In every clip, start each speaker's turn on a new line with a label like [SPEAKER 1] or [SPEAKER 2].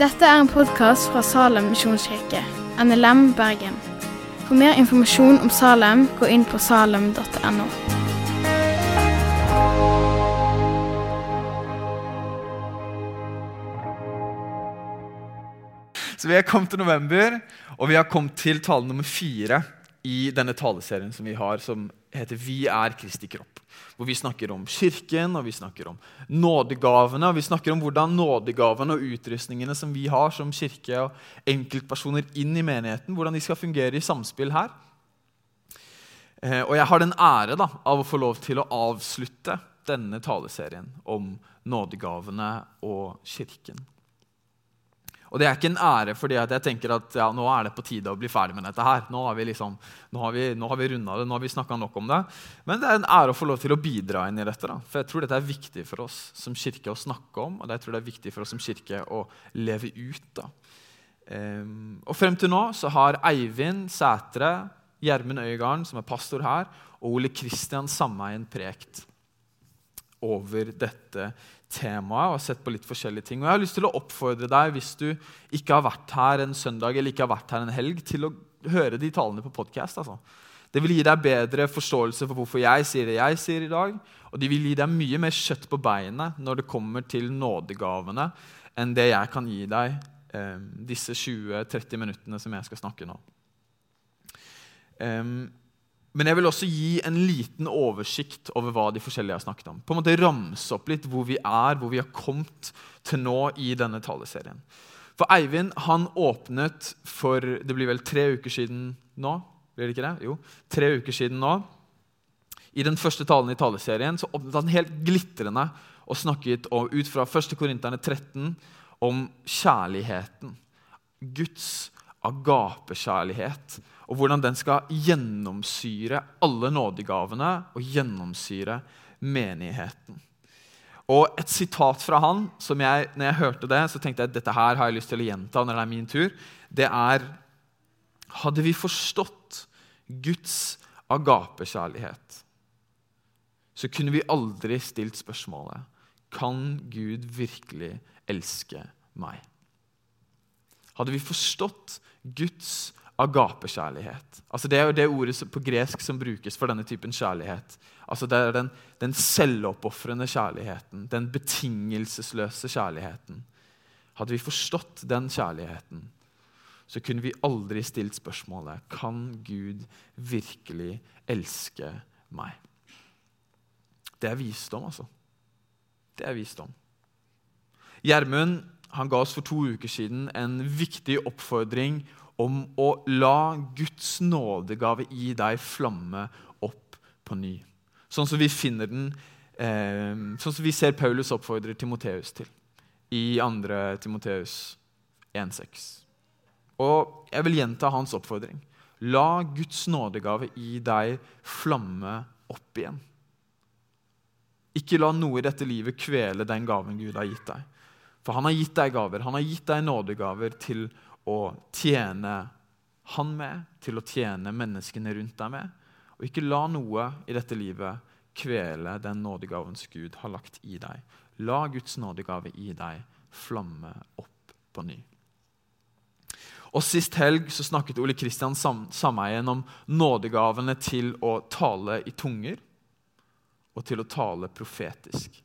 [SPEAKER 1] Dette er en podkast fra Salem misjonskirke, NLM Bergen. For mer informasjon om Salem, gå inn på salem.no.
[SPEAKER 2] Så Vi er kommet til november, og vi har kommet til tale nummer fire i denne taleserien som vi har, som heter 'Vi er Kristi kropp'. Hvor vi snakker om kirken, og vi snakker om nådegavene. og Vi snakker om hvordan nådegavene og utrustningene som vi har som kirke og enkeltpersoner inn i menigheten, hvordan de skal fungere i samspill her. Eh, og jeg har den ære da, av å få lov til å avslutte denne taleserien om nådegavene og kirken. Og det er ikke en ære fordi jeg tenker at ja, nå er det på tide å bli ferdig med dette. her. Nå har vi, liksom, vi, vi runda det, nå har vi snakka nok om det. Men det er en ære å få lov til å bidra inn i dette. Da. For jeg tror dette er viktig for oss som kirke å snakke om, og jeg tror det er viktig for oss som kirke å leve ut. Um, og Frem til nå så har Eivind Sætre, Gjermund Øygarden, som er pastor her, og Ole Kristian Sameien prekt over dette temaet og sett på litt forskjellige ting. Og Jeg har lyst til å oppfordre deg, hvis du ikke har vært her en søndag eller ikke har vært her en helg, til å høre de talene på podkast. Altså. Det vil gi deg bedre forståelse for hvorfor jeg sier det jeg sier i dag. Og de vil gi deg mye mer kjøtt på beinet når det kommer til nådegavene, enn det jeg kan gi deg eh, disse 20-30 minuttene som jeg skal snakke nå. Um, men jeg vil også gi en liten oversikt over hva de forskjellige har snakket om. På en måte Ramse opp litt hvor vi er, hvor vi har kommet til nå i denne taleserien. For Eivind han åpnet for det blir vel tre uker siden nå. Blir det ikke det? Jo, tre uker siden nå. I den første talen i taleserien så åpnet han helt glitrende og snakket ut fra 1. Korinterne 13 om kjærligheten. Guds agapekjærlighet og hvordan den skal gjennomsyre alle nådegavene og gjennomsyre menigheten. Og Et sitat fra han som jeg, når jeg hørte det, så tenkte jeg at dette her har jeg lyst til å gjenta når det er min tur. Det er Hadde vi forstått Guds agapekjærlighet, så kunne vi aldri stilt spørsmålet Kan Gud virkelig elske meg? Hadde vi forstått Guds agapekjærlighet. Altså det er jo det ordet på gresk som brukes for denne typen kjærlighet. Altså Det er den, den selvoppofrende kjærligheten, den betingelsesløse kjærligheten. Hadde vi forstått den kjærligheten, så kunne vi aldri stilt spørsmålet Kan Gud virkelig elske meg? Det er visdom, altså. Det er visdom. Gjermund han ga oss for to uker siden en viktig oppfordring om å la Guds nådegave i deg flamme opp på ny. Sånn som vi finner den, eh, sånn som vi ser Paulus oppfordrer Timoteus til i 2. Timoteus 1,6. Og jeg vil gjenta hans oppfordring. La Guds nådegave i deg flamme opp igjen. Ikke la noe i dette livet kvele den gaven Gud har gitt deg. For han har gitt deg gaver. Han har gitt deg nådegaver til å tjene han med, til å tjene menneskene rundt deg med. Og ikke la noe i dette livet kvele den nådegavens Gud har lagt i deg. La Guds nådegave i deg flamme opp på ny. Og Sist helg så snakket Ole Kristian Sameien om nådegavene til å tale i tunger og til å tale profetisk.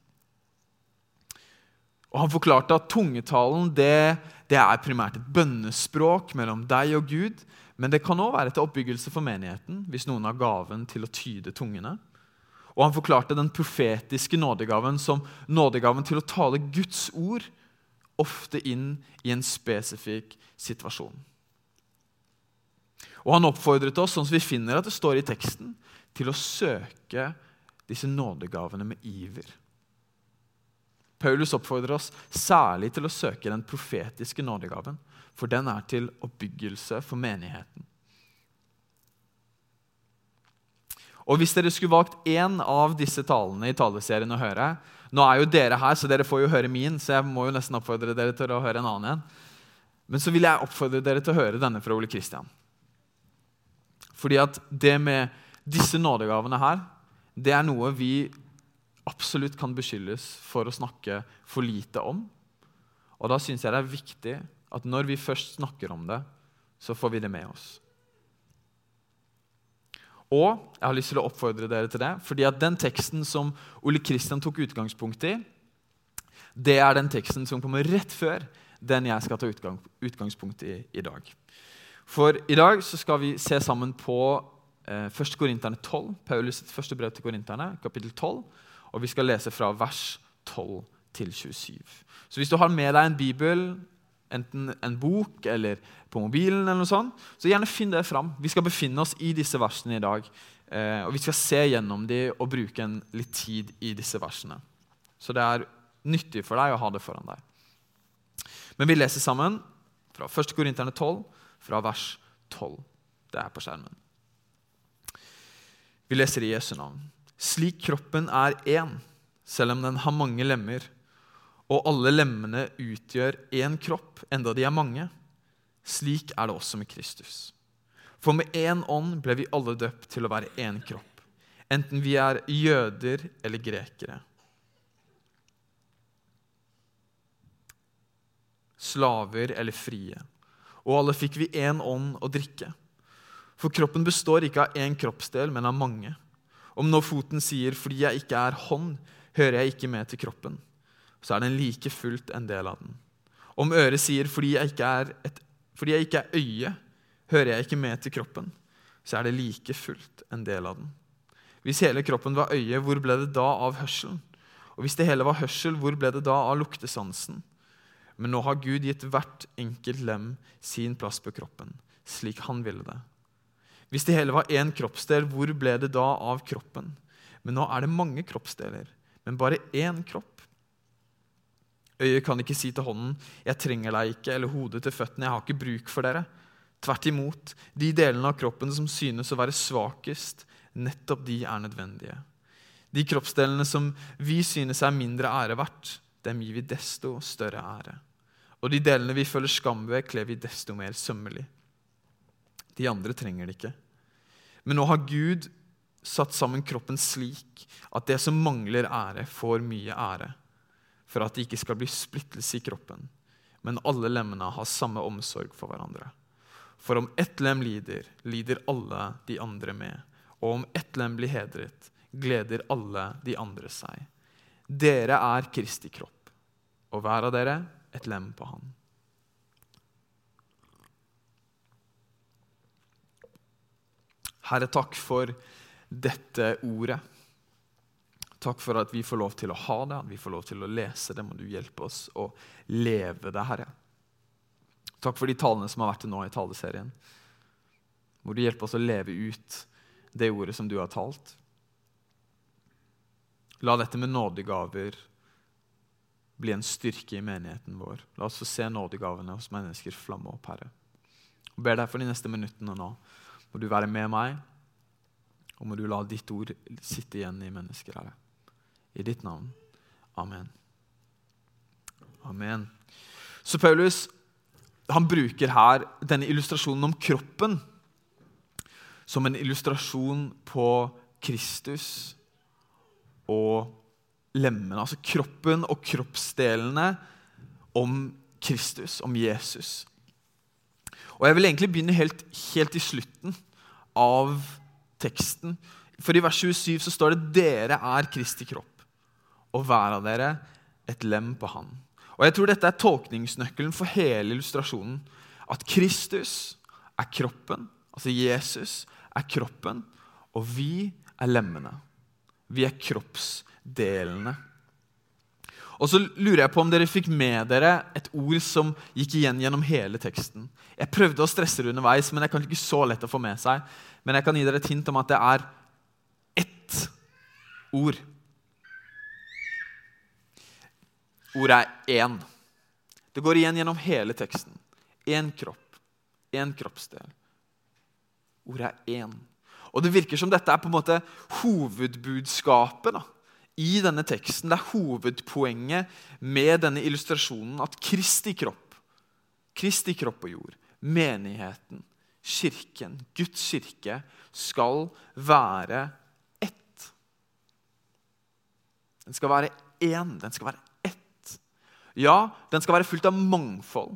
[SPEAKER 2] Og Han forklarte at tungetalen det, det er primært et bønnespråk mellom deg og Gud. Men det kan òg være til oppbyggelse for menigheten hvis noen har gaven til å tyde tungene. Og Han forklarte den profetiske nådegaven som nådegaven til å tale Guds ord, ofte inn i en spesifikk situasjon. Og Han oppfordret oss, sånn som vi finner at det står i teksten, til å søke disse nådegavene med iver. Paulus oppfordrer oss særlig til å søke den profetiske nådegaven, for den er til oppbyggelse for menigheten. Og Hvis dere skulle valgt én av disse talene i taleserien å høre Nå er jo dere her, så dere får jo høre min, så jeg må jo nesten oppfordre dere til å høre en annen en. Men så vil jeg oppfordre dere til å høre denne fra Ole Kristian. Fordi at det med disse nådegavene her, det er noe vi absolutt kan beskyldes for å snakke for lite om. Og da syns jeg det er viktig at når vi først snakker om det, så får vi det med oss. Og jeg har lyst til å oppfordre dere til det, fordi at den teksten som Ole Kristian tok utgangspunkt i, det er den teksten som kommer rett før den jeg skal ta utgang, utgangspunkt i i dag. For i dag så skal vi se sammen på eh, 1. Korinterne 12, Paulus' første brev til korinterne, kapittel 12. Og vi skal lese fra vers 12 til 27. Så hvis du har med deg en bibel, enten en bok eller på mobilen, eller noe sånt, så gjerne finn det fram. Vi skal befinne oss i disse versene i dag. Eh, og vi skal se gjennom dem og bruke litt tid i disse versene. Så det er nyttig for deg å ha det foran deg. Men vi leser sammen fra 1. Korinterne 12, fra vers 12. Det er på skjermen. Vi leser i Jesu navn. Slik kroppen er én, selv om den har mange lemmer, og alle lemmene utgjør én kropp, enda de er mange, slik er det også med Kristus. For med én ånd ble vi alle døpt til å være én kropp, enten vi er jøder eller grekere. Slaver eller frie. Og alle fikk vi én ånd å drikke. For kroppen består ikke av én kroppsdel, men av mange. Om nå foten sier 'fordi jeg ikke er hånd, hører jeg ikke med til kroppen', så er den like fullt en del av den. Om øret sier 'fordi jeg ikke er, et, jeg ikke er øye, hører jeg ikke med til kroppen', så er det like fullt en del av den. Hvis hele kroppen var øye, hvor ble det da av hørselen? Og hvis det hele var hørsel, hvor ble det da av luktesansen? Men nå har Gud gitt hvert enkelt lem sin plass på kroppen, slik han ville det. Hvis det hele var én kroppsdel, hvor ble det da av kroppen? Men nå er det mange kroppsdeler, men bare én kropp. Øyet kan ikke si til hånden 'Jeg trenger deg ikke', eller hodet til føttene 'Jeg har ikke bruk for dere'. Tvert imot, de delene av kroppen som synes å være svakest, nettopp de er nødvendige. De kroppsdelene som vi synes er mindre ære verdt, dem gir vi desto større ære. Og de delene vi føler skam ved, kler vi desto mer sømmelig. De andre trenger det ikke. Men nå har Gud satt sammen kroppen slik at det som mangler ære, får mye ære. For at det ikke skal bli splittelse i kroppen, men alle lemmene har samme omsorg for hverandre. For om ett lem lider, lider alle de andre med. Og om ett lem blir hedret, gleder alle de andre seg. Dere er Kristi kropp, og hver av dere et lem på Han. Herre, takk for dette ordet. Takk for at vi får lov til å ha det, at vi får lov til å lese det. Må du hjelpe oss å leve det, Herre. Takk for de talene som har vært til nå i taleserien. Må du hjelpe oss å leve ut det ordet som du har talt. La dette med nådegaver bli en styrke i menigheten vår. La oss få se nådegavene hos mennesker flamme opp, Herre. Jeg ber deg for de neste minuttene nå. Må du være med meg, og må du la ditt ord sitte igjen i mennesker, Herre. I ditt navn. Amen. Amen. Så Paulus han bruker her denne illustrasjonen om kroppen som en illustrasjon på Kristus og lemmene. Altså kroppen og kroppsdelene om Kristus, om Jesus. Og Jeg vil egentlig begynne helt, helt i slutten av teksten. For i vers 27 så står det 'Dere er Kristi kropp, og hver av dere et lem på Han'. Og Jeg tror dette er tolkningsnøkkelen for hele illustrasjonen. At Kristus er kroppen, altså Jesus er kroppen, og vi er lemmene. Vi er kroppsdelene. Og så lurer jeg på om dere fikk med dere et ord som gikk igjen gjennom hele teksten. Jeg prøvde å stresse det underveis, men det er kanskje ikke så lett å få med seg. Men jeg kan gi dere et hint om at det er ett ord. Ordet er én. Det går igjen gjennom hele teksten. Én kropp, én kroppsdel. Ordet er én. Og Det virker som dette er på en måte hovedbudskapet da, i denne teksten. Det er hovedpoenget med denne illustrasjonen at Kristi kropp, Kristi kropp og jord, menigheten, kirken, Guds kirke, skal være ett. Den skal være én. Den skal være ett. Ja, den skal være fullt av mangfold.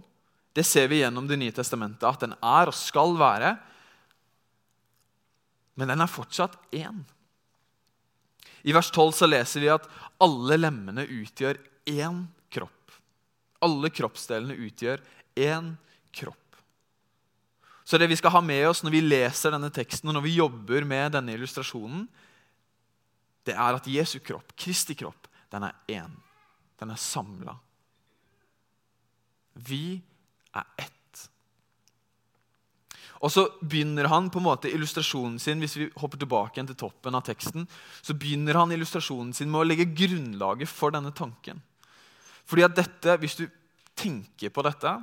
[SPEAKER 2] Det ser vi gjennom Det nye testamentet, at den er og skal være. Men den er fortsatt én. I vers 12 så leser vi at alle lemmene utgjør én kropp. Alle kroppsdelene utgjør én kropp. Så det vi skal ha med oss når vi leser denne teksten og når vi jobber med denne illustrasjonen, det er at Jesu kropp, Kristi kropp, den er én. Den er samla. Vi er ett. Og så begynner han på en måte illustrasjonen sin hvis vi hopper tilbake igjen til toppen av teksten, så begynner han illustrasjonen sin med å legge grunnlaget for denne tanken. Fordi at dette, Hvis du tenker på dette,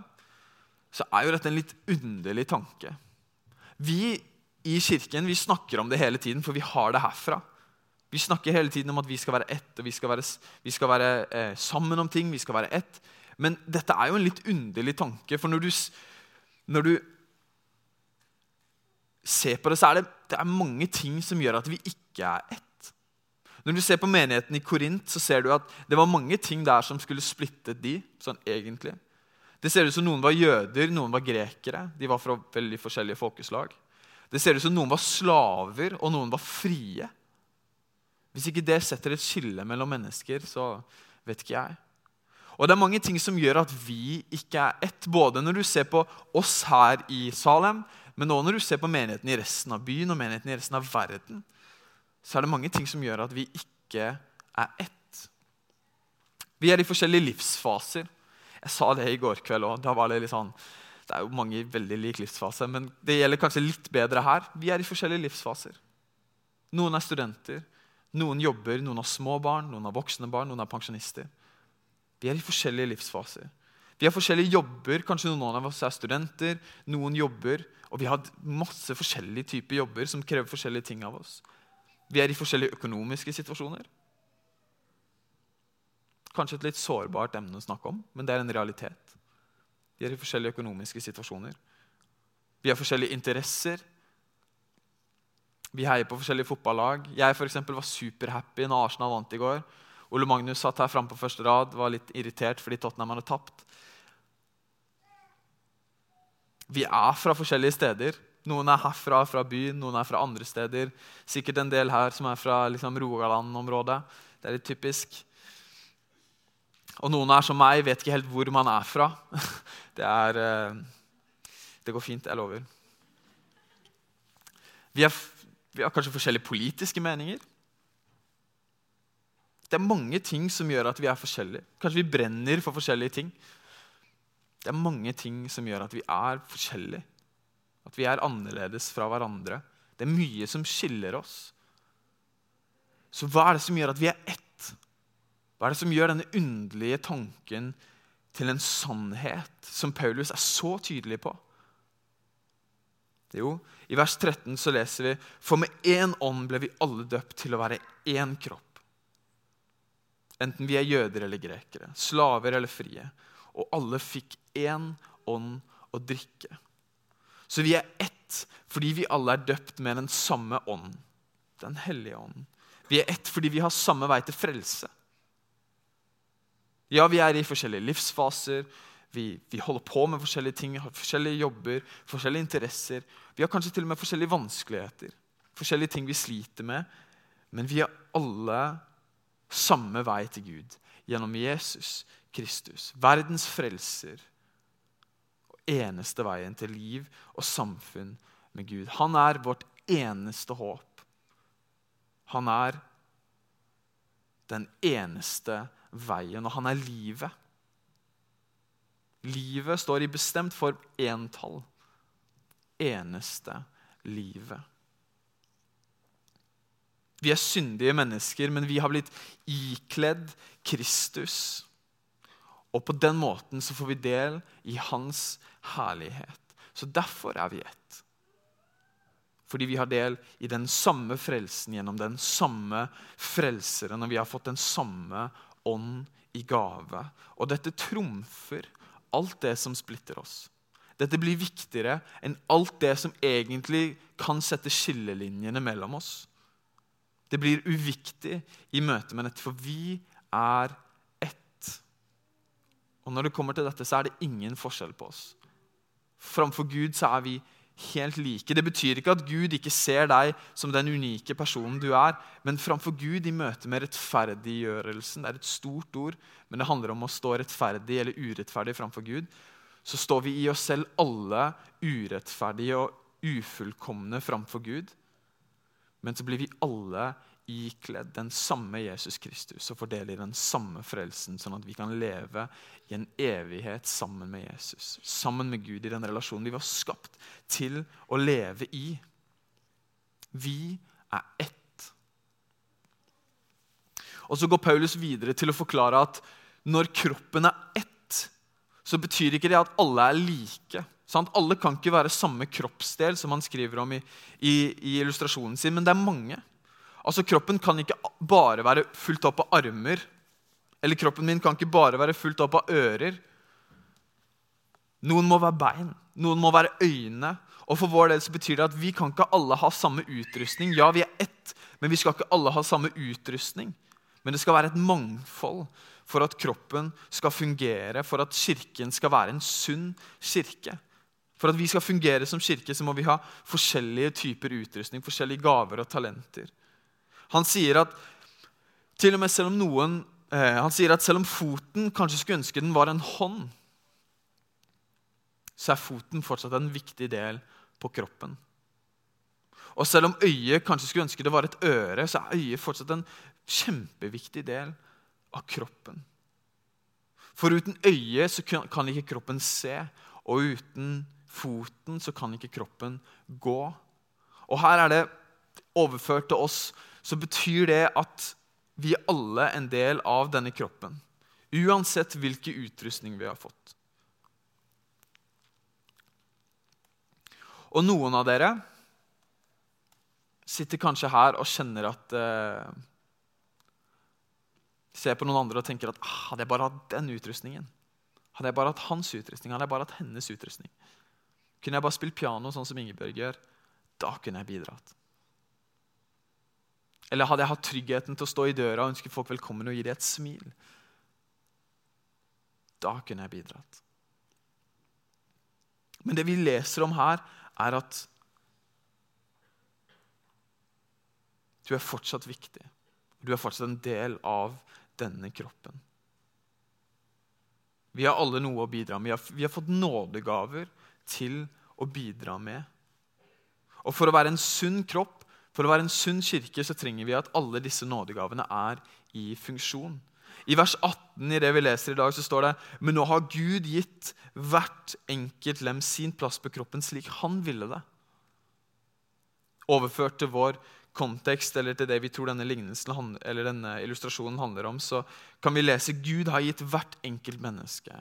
[SPEAKER 2] så er jo dette en litt underlig tanke. Vi i kirken vi snakker om det hele tiden, for vi har det herfra. Vi snakker hele tiden om at vi skal være ett, og vi skal være, vi skal være eh, sammen om ting. vi skal være ett. Men dette er jo en litt underlig tanke. For når du, når du ser på det, så er det, det er mange ting som gjør at vi ikke er ett. Når du ser på menigheten i Korint, så ser du at det var mange ting der som skulle splittet de, sånn egentlig. Det ser ut som noen var jøder, noen var grekere. De var fra veldig forskjellige folkeslag. Det ser ut som noen var slaver, og noen var frie. Hvis ikke det setter et skille mellom mennesker, så vet ikke jeg. Og Det er mange ting som gjør at vi ikke er ett, både når du ser på oss her i Salem, men nå når du ser på menigheten i resten av byen og menigheten i resten av verden. Så er det mange ting som gjør at vi ikke er ett. Vi er i forskjellige livsfaser. Jeg sa det i går kveld òg. Det, sånn, det er jo mange veldig lik livsfase, men det gjelder kanskje litt bedre her. Vi er i forskjellige livsfaser. Noen er studenter, noen jobber, noen har små barn, noen har voksne barn, noen er pensjonister. Vi er i forskjellige livsfaser. Vi har forskjellige jobber. Kanskje noen av oss er studenter, noen jobber. Og vi har masse forskjellige typer jobber som krever forskjellige ting av oss. Vi er i forskjellige økonomiske situasjoner. Kanskje et litt sårbart emne å snakke om, men det er en realitet. Vi er i forskjellige økonomiske situasjoner. Vi har forskjellige interesser. Vi heier på forskjellige fotballag. Jeg for var superhappy når Arsenal vant i går. Ole Magnus satt her framme på første rad var litt irritert fordi Tottenham hadde tapt. Vi er fra forskjellige steder. Noen er herfra, fra byen, noen er fra andre steder. Sikkert en del her som er fra liksom, Rogaland-området. Det er litt typisk. Og noen er som meg, vet ikke helt hvor man er fra. Det, er, eh, det går fint, jeg lover. Vi, er, vi har kanskje forskjellige politiske meninger. Det er mange ting som gjør at vi er forskjellige. Kanskje vi brenner for forskjellige ting. Det er mange ting som gjør at vi er forskjellige. At vi er annerledes fra hverandre. Det er mye som skiller oss. Så hva er det som gjør at vi er ett? Hva er det som gjør denne underlige tanken til en sannhet som Paulus er så tydelig på? Jo, I vers 13 så leser vi For med én ånd ble vi alle døpt til å være én kropp. Enten vi er jøder eller grekere, slaver eller frie. Og alle fikk én ånd å drikke. Så vi er ett fordi vi alle er døpt med den samme ånd. Den hellige ånd. Vi er ett fordi vi har samme vei til frelse. Ja, vi er i forskjellige livsfaser. Vi, vi, holder på med forskjellige ting, har forskjellige jobber, forskjellige interesser. Vi har kanskje til og med forskjellige vanskeligheter, forskjellige ting vi sliter med. Men vi har alle samme vei til Gud gjennom Jesus Kristus, verdens frelser. Og eneste veien til liv og samfunn med Gud. Han er vårt eneste håp. Han er den eneste veien, og han er livet. Livet står i bestemt form entall. Eneste livet. Vi er syndige mennesker, men vi har blitt ikledd Kristus. Og på den måten så får vi del i hans herlighet. Så derfor er vi ett. Fordi vi har del i den samme frelsen gjennom den samme frelseren, og vi har fått den samme ånd i gave. Og dette trumfer alt det som splitter oss. Dette blir viktigere enn alt det som egentlig kan sette skillelinjene mellom oss. Det blir uviktig i møte med dette, for vi er ett. Og når det kommer til dette, så er det ingen forskjell på oss. Framfor Gud så er vi helt like. Det betyr ikke at Gud ikke ser deg som den unike personen du er, men framfor Gud i møte med rettferdiggjørelsen Det er et stort ord, men det handler om å stå rettferdig eller urettferdig framfor Gud. Så står vi i oss selv alle urettferdige og ufullkomne framfor Gud. Men så blir vi alle ikledd den samme Jesus Kristus og fordeler den samme frelsen, sånn at vi kan leve i en evighet sammen med Jesus. Sammen med Gud i den relasjonen vi var skapt til å leve i. Vi er ett. Og Så går Paulus videre til å forklare at når kroppen er ett, så betyr ikke det at alle er like. Sant? Alle kan ikke være samme kroppsdel, som han skriver om i, i, i illustrasjonen sin, men det er mange. Altså, Kroppen kan ikke bare være fullt opp av armer. Eller kroppen min kan ikke bare være fullt opp av ører. Noen må være bein, noen må være øyne. Og for vår del så betyr det at Vi kan ikke alle ha samme utrustning. Ja, vi er ett, men vi skal ikke alle ha samme utrustning. Men det skal være et mangfold for at kroppen skal fungere, for at kirken skal være en sunn kirke. For at vi skal fungere som kirke, så må vi ha forskjellige typer utrustning, forskjellige gaver og talenter. Han sier at til og med selv om noen eh, han sier at selv om foten kanskje skulle ønske den var en hånd, så er foten fortsatt en viktig del på kroppen. Og selv om øyet kanskje skulle ønske det var et øre, så er øyet fortsatt en kjempeviktig del av kroppen. For uten øyet så kan ikke kroppen se, og uten foten så kan ikke kroppen gå. Og her er det overført til oss, så betyr det at vi er alle en del av denne kroppen. Uansett hvilken utrustning vi har fått. Og noen av dere sitter kanskje her og kjenner at eh, Ser på noen andre og tenker at ah, hadde jeg bare hatt den utrustningen, hadde jeg bare hatt hans utrustning, hadde jeg bare hatt hennes utrustning, kunne jeg bare spilt piano sånn som Ingebjørg gjør, da kunne jeg bidratt. Eller hadde jeg hatt tryggheten til å stå i døra og ønske folk velkommen og gi dem et smil? Da kunne jeg bidratt. Men det vi leser om her, er at du er fortsatt viktig. Du er fortsatt en del av denne kroppen. Vi har alle noe å bidra med. Vi har, vi har fått nådegaver til å bidra med. Og For å være en sunn kropp, for å være en sunn kirke, så trenger vi at alle disse nådegavene er i funksjon. I vers 18 i det vi leser i dag, så står det Men nå har Gud gitt hvert enkelt lem sin plass på kroppen slik han ville det. Overført til vår kontekst eller til det vi tror denne, denne illustrasjonen handler om, så kan vi lese Gud har gitt hvert enkelt menneske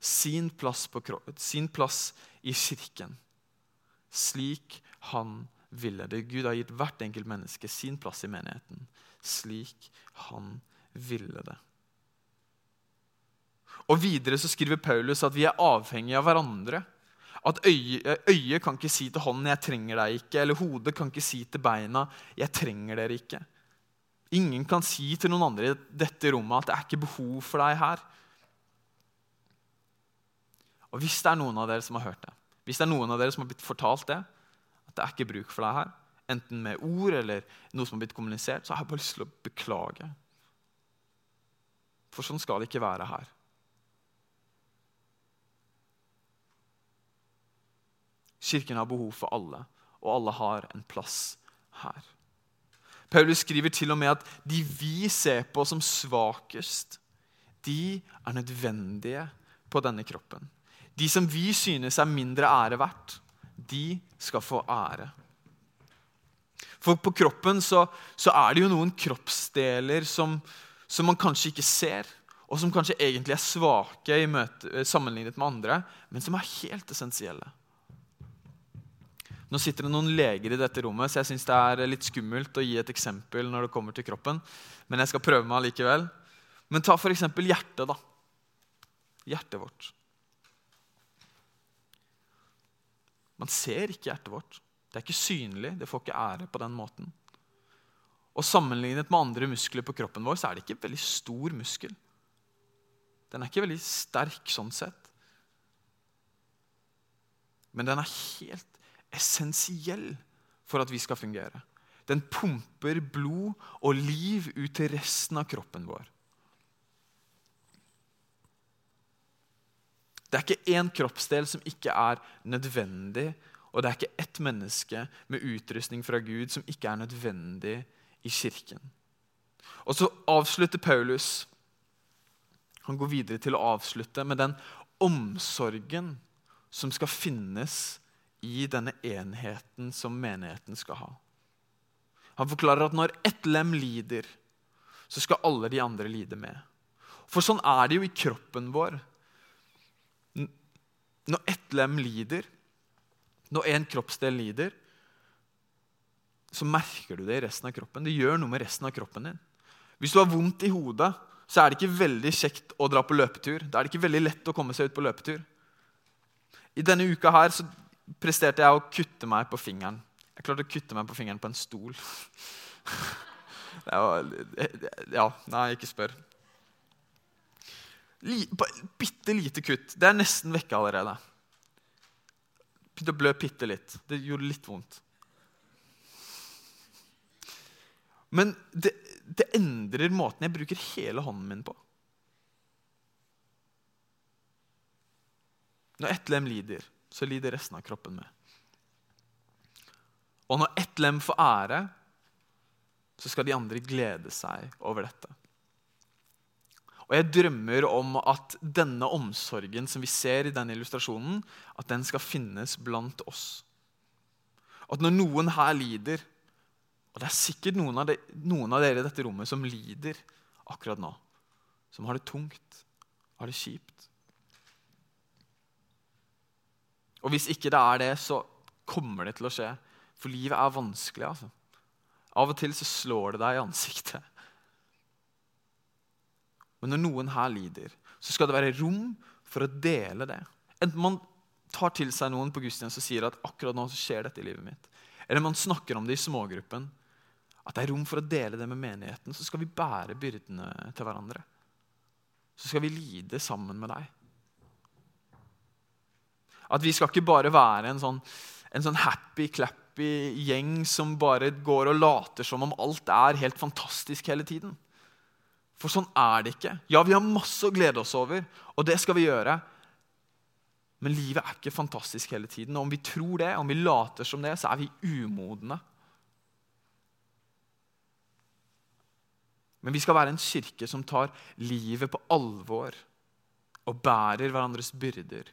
[SPEAKER 2] sin plass, på, sin plass i kirken slik han ville det. Gud har gitt hvert enkelt menneske sin plass i menigheten slik han ville det. Og Videre så skriver Paulus at vi er avhengige av hverandre. At øyet, øye kan ikke si til hånden 'jeg trenger deg ikke', eller hodet kan ikke si til beina 'jeg trenger dere ikke'. Ingen kan si til noen andre i dette rommet at 'det er ikke behov for deg her'. Og Hvis det er noen av dere som har hørt det, hvis det er noen av dere som har blitt fortalt det, at det er ikke bruk for deg her, enten med ord eller noe som har blitt kommunisert, så har jeg bare lyst til å beklage. For sånn skal det ikke være her. Kirken har behov for alle, og alle har en plass her. Paulus skriver til og med at de vi ser på som svakest, de er nødvendige på denne kroppen. De som vi synes er mindre ære verdt, de skal få ære. For på kroppen så, så er det jo noen kroppsdeler som, som, man kanskje ikke ser, og som kanskje egentlig er svake møte, sammenlignet med andre, men som er helt essensielle. Nå sitter det noen leger i dette rommet, så jeg syns det er litt skummelt å gi et eksempel når det kommer til kroppen. Men jeg skal prøve meg likevel. Men ta f.eks. hjertet. da. Hjertet vårt. Man ser ikke hjertet vårt. Det er ikke synlig. Det får ikke ære på den måten. Og Sammenlignet med andre muskler på kroppen vår så er det ikke veldig stor muskel. Den er ikke veldig sterk sånn sett. Men den er helt essensiell for at vi skal fungere. Den pumper blod og liv ut til resten av kroppen vår. Det er ikke én kroppsdel som ikke er nødvendig, og det er ikke ett menneske med utrustning fra Gud som ikke er nødvendig i kirken. Og så avslutter Paulus Han går videre til å avslutte med den omsorgen som skal finnes i denne enheten som menigheten skal ha. Han forklarer at når ett lem lider, så skal alle de andre lide med. For sånn er det jo i kroppen vår. Når ett lem lider, når en kroppsdel lider, så merker du det i resten av kroppen. Det gjør noe med resten av kroppen din. Hvis du har vondt i hodet, så er det ikke veldig kjekt å dra på løpetur. Da er det ikke veldig lett å komme seg ut på løpetur. I denne uka her så presterte jeg å kutte meg på fingeren. Jeg klarte å kutte meg på fingeren på en stol. Det var, ja, nei, ikke spør. Bitte lite kutt. Det er nesten vekke allerede. Begynte å blø bitte litt. Det gjorde litt vondt. Men det, det, endrer måten jeg bruker hele hånden min på. Når ett lem lider, så lider resten av kroppen med. Og når ett lem får ære, så skal de andre glede seg over dette. Og jeg drømmer om at denne omsorgen som vi ser i denne illustrasjonen, at den skal finnes blant oss. At når noen her lider, og det er sikkert noen av, de, noen av dere i dette rommet som lider akkurat nå, som har det tungt, har det kjipt. Og hvis ikke det er det, så kommer det til å skje. For livet er vanskelig. altså. Av og til så slår det deg i ansiktet. Men når noen her lider, så skal det være rom for å dele det. Enten man tar til seg noen på gudstjeneste og sier at akkurat nå så skjer dette i livet mitt, eller man snakker om det i smågruppen, at det er rom for å dele det med menigheten, så skal vi bære byrdene til hverandre. Så skal vi lide sammen med deg. At vi skal ikke bare være en sånn, en sånn happy-clappy gjeng som bare går og later som om alt er helt fantastisk hele tiden. For sånn er det ikke. Ja, vi har masse å glede oss over, og det skal vi gjøre. Men livet er ikke fantastisk hele tiden. Og om vi tror det, om vi later som det, så er vi umodne. Men vi skal være en kirke som tar livet på alvor og bærer hverandres byrder.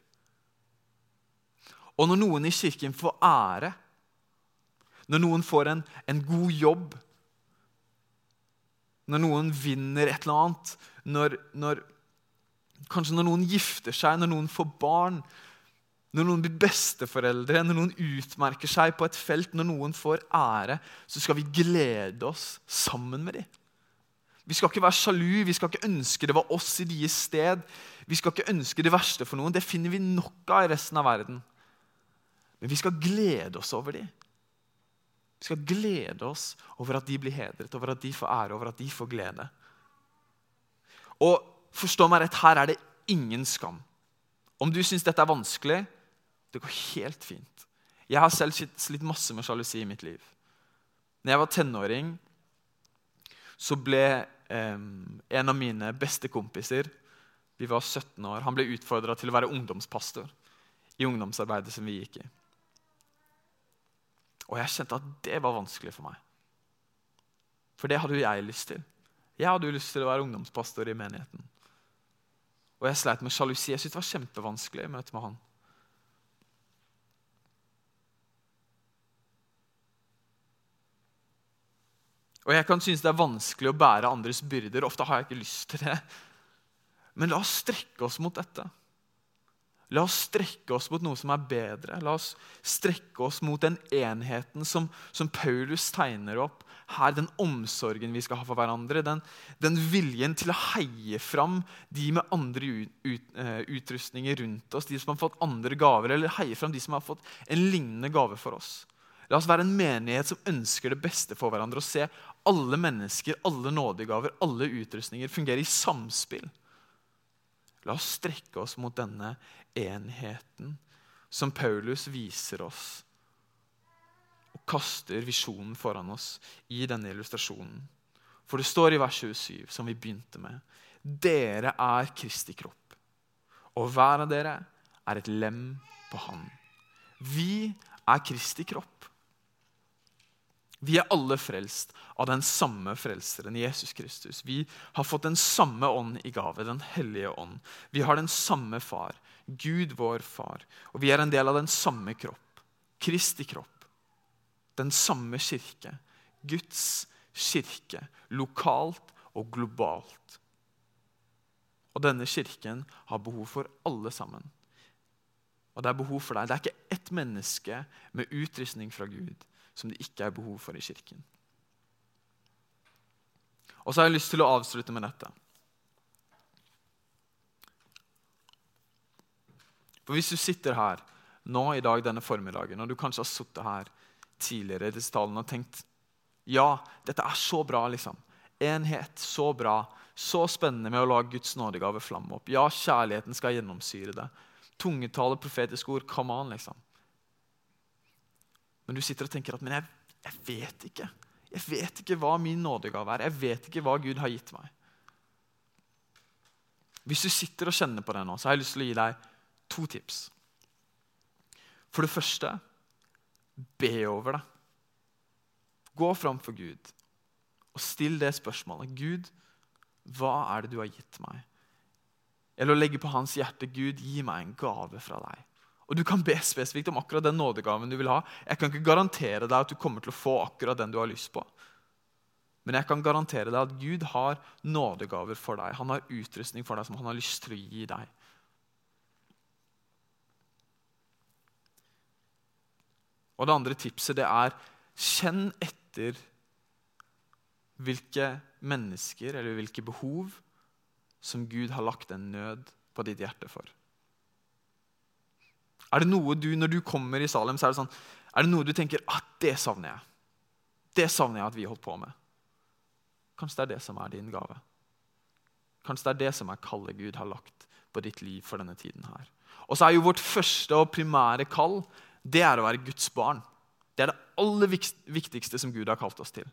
[SPEAKER 2] Og når noen i kirken får ære, når noen får en, en god jobb, når noen vinner et eller annet, når, når, kanskje når noen gifter seg, når noen får barn, når noen blir besteforeldre, når noen utmerker seg på et felt, når noen får ære, så skal vi glede oss sammen med dem. Vi skal ikke være sjalu, vi skal ikke ønske det var oss i deres sted. Vi skal ikke ønske det verste for noen. Det finner vi nok av i resten av verden. Men vi skal glede oss over dem. Vi skal glede oss over at de blir hedret, over at de får ære, over at de får glede. Og forstå meg rett, her er det ingen skam. Om du syns dette er vanskelig, det går helt fint. Jeg har selv slitt masse med sjalusi i mitt liv. Når jeg var tenåring, så ble eh, en av mine beste kompiser Vi var 17 år. Han ble utfordra til å være ungdomspastor i ungdomsarbeidet som vi gikk i. Og jeg kjente at det var vanskelig for meg. For det hadde jo jeg lyst til. Jeg hadde jo lyst til å være ungdomspastor i menigheten. Og jeg sleit med sjalusi. Jeg syntes det var kjempevanskelig i møte med han. Og jeg kan synes det er vanskelig å bære andres byrder. Ofte har jeg ikke lyst til det. Men la oss strekke oss mot dette. La oss strekke oss mot noe som er bedre. La oss strekke oss mot den enheten som, som Paulus tegner opp her. Den omsorgen vi skal ha for hverandre. Den, den viljen til å heie fram de med andre ut, ut, uh, utrustninger rundt oss. De som har fått andre gaver, eller heie fram de som har fått en lignende gave for oss. La oss være en menighet som ønsker det beste for hverandre og se alle mennesker, alle nådegaver, alle utrustninger fungere i samspill. La oss strekke oss mot denne enheten som Paulus viser oss og kaster visjonen foran oss i denne illustrasjonen. For det står i vers 27, som vi begynte med, dere er Kristi kropp, og hver av dere er et lem på Han. Vi er Kristi kropp. Vi er alle frelst av den samme frelseren, Jesus Kristus. Vi har fått den samme ånd i gave, Den hellige ånd. Vi har den samme far, Gud vår far. Og vi er en del av den samme kropp, Kristi kropp. Den samme kirke, Guds kirke, lokalt og globalt. Og denne kirken har behov for alle sammen. Og det er behov for deg. Det er ikke ett menneske med utrustning fra Gud som det ikke er behov for i kirken. Og så har jeg lyst til å avslutte med dette. For Hvis du sitter her nå i dag denne formiddagen, og du kanskje har sittet her tidligere i disse talene og tenkt ja, dette er så bra, liksom. Enhet, så bra. Så spennende med å la Guds nådegave flamme opp. Ja, kjærligheten skal gjennomsyre det. Tungetale, profetiske ord. Come on, liksom. Men du sitter og tenker at men jeg, jeg vet ikke. Jeg vet ikke hva min nådegave er. Jeg vet ikke hva Gud har gitt meg. Hvis du sitter og kjenner på det nå, så har jeg lyst til å gi deg to tips. For det første be over det. Gå fram for Gud og still det spørsmålet. Gud, hva er det du har gitt meg? Eller å legge på hans hjerte. Gud, gi meg en gave fra deg. Og Du kan be spesifikt om akkurat den nådegaven du vil ha. Jeg kan ikke garantere deg at du kommer til å få akkurat den du har lyst på. Men jeg kan garantere deg at Gud har nådegaver for deg. Han har utrustning for deg som han har lyst til å gi deg. Og Det andre tipset det er kjenn etter hvilke mennesker eller hvilke behov som Gud har lagt en nød på ditt hjerte for. Er det noe du, Når du kommer i Salem, så er det sånn, er det noe du tenker at «Ah, det savner jeg? Det savner jeg at vi holdt på med. Kanskje det er det som er din gave. Kanskje det er det som er kallet Gud har lagt på ditt liv for denne tiden. her. Og så er jo Vårt første og primære kall det er å være Guds barn. Det er det aller viktigste som Gud har kalt oss til.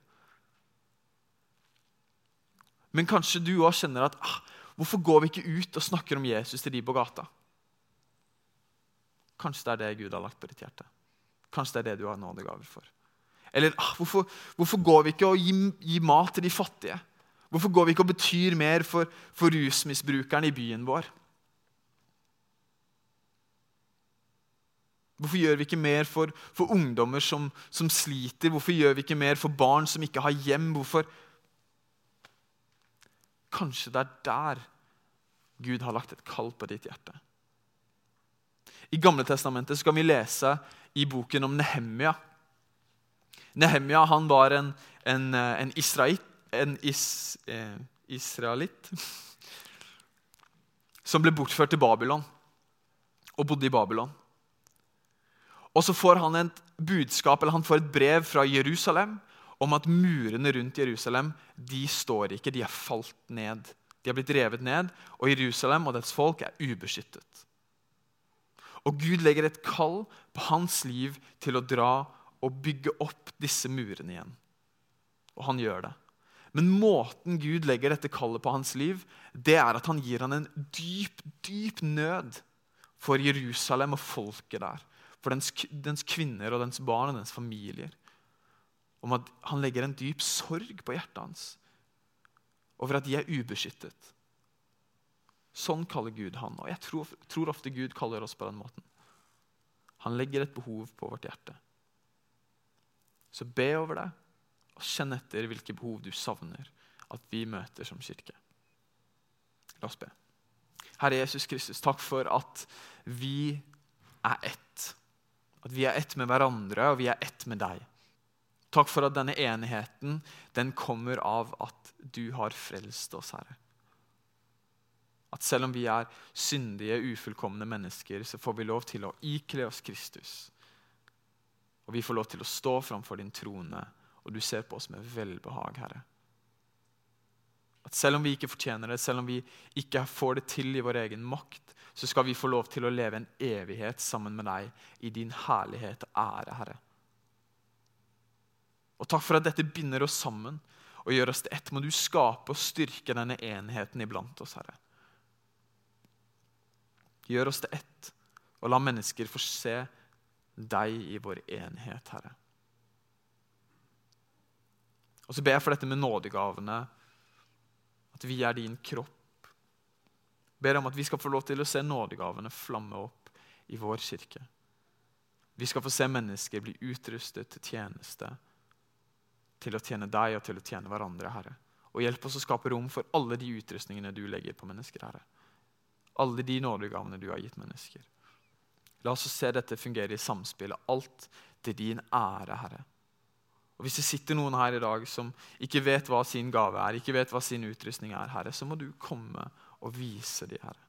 [SPEAKER 2] Men kanskje du òg kjenner at ah, hvorfor går vi ikke ut og snakker om Jesus til de på gata? Kanskje det er det Gud har lagt på ditt hjerte. Kanskje det er det du har nådegaver for. Eller ah, hvorfor, hvorfor, går vi ikke og gir, gir, mat til de fattige? Hvorfor går vi ikke og betyr mer for, for rusmisbrukerne i byen vår? Hvorfor gjør vi ikke mer for, for ungdommer som, som, sliter? Hvorfor gjør vi ikke mer for barn som ikke har hjem? Hvorfor? Kanskje det er der Gud har lagt et kall på ditt hjerte. I Gamle Testamentet skal vi lese i boken om Nehemia. Nehemia han var en, en, en, israelitt, en is, eh, israelitt som ble bortført til Babylon og bodde i Babylon. Og så får han et budskap, eller han får et brev fra Jerusalem om at murene rundt Jerusalem de står ikke, de er falt ned. De har blitt revet ned, og Jerusalem og dets folk er ubeskyttet. Og Gud legger et kall på hans liv til å dra og bygge opp disse murene igjen. Og han gjør det. Men måten Gud legger dette kallet på hans liv, det er at han gir han en dyp, dyp nød for Jerusalem og folket der. For dens, dens kvinner og dens barn og dens familier. Om at han legger en dyp sorg på hjertet hans over at de er ubeskyttet. Sånn kaller Gud han. Og jeg tror, tror, ofte Gud kaller oss på den måten. Han legger et behov på vårt hjerte. Så be over det, og kjenn etter hvilke behov du savner at vi møter som kirke. La oss be. Herre Jesus Kristus, takk for at vi er ett. At vi er ett med hverandre, og vi er ett med deg. Takk for at denne enigheten den kommer av at du har frelst oss, Herre. At selv om vi er syndige, ufullkomne mennesker, så får vi lov til å ikle oss Kristus Og vi får lov til å stå framfor din trone, og du ser på oss med velbehag, Herre. At selv om vi ikke fortjener det, selv om vi ikke får det til i vår egen makt, så skal vi få lov til å leve en evighet sammen med deg i din herlighet og ære, Herre. Og takk for at dette binder oss sammen og gjør oss til ett. Må du skape og styrke denne enheten iblant oss, Herre. Gjør oss til ett, og la mennesker få se deg i vår enhet, Herre. Og så ber jeg for dette med nådegavene, at vi er din kropp. Ber om at vi skal få lov til å se nådegavene flamme opp i vår kirke. Vi skal få se mennesker bli utrustet til tjeneste, til å tjene deg og til å tjene hverandre, Herre. Og hjelp oss å skape rom for alle de utrustningene du legger på mennesker, Herre. Alle de nådegavene du har gitt mennesker. La oss se dette fungere i samspillet. alt til din ære, Herre. Og Hvis det sitter noen her i dag som ikke vet hva sin gave er, ikke vet hva sin utrustning er, Herre, så må du komme og vise dem, Herre.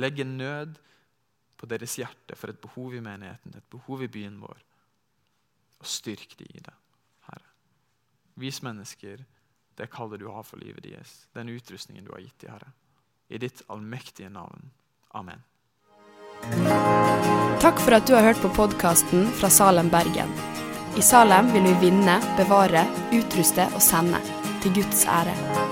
[SPEAKER 2] Legg en nød på deres hjerte for et behov i menigheten, et behov i byen vår. Og styrk dem i det, Herre. Vis mennesker det kallet du har for livet deres, den utrustningen du har gitt dem, Herre. I ditt allmektige navn. Amen.
[SPEAKER 3] Takk for at du har hørt på podkasten fra Salem, Bergen. I Salem vil vi vinne, bevare, utruste og sende. Til Guds ære.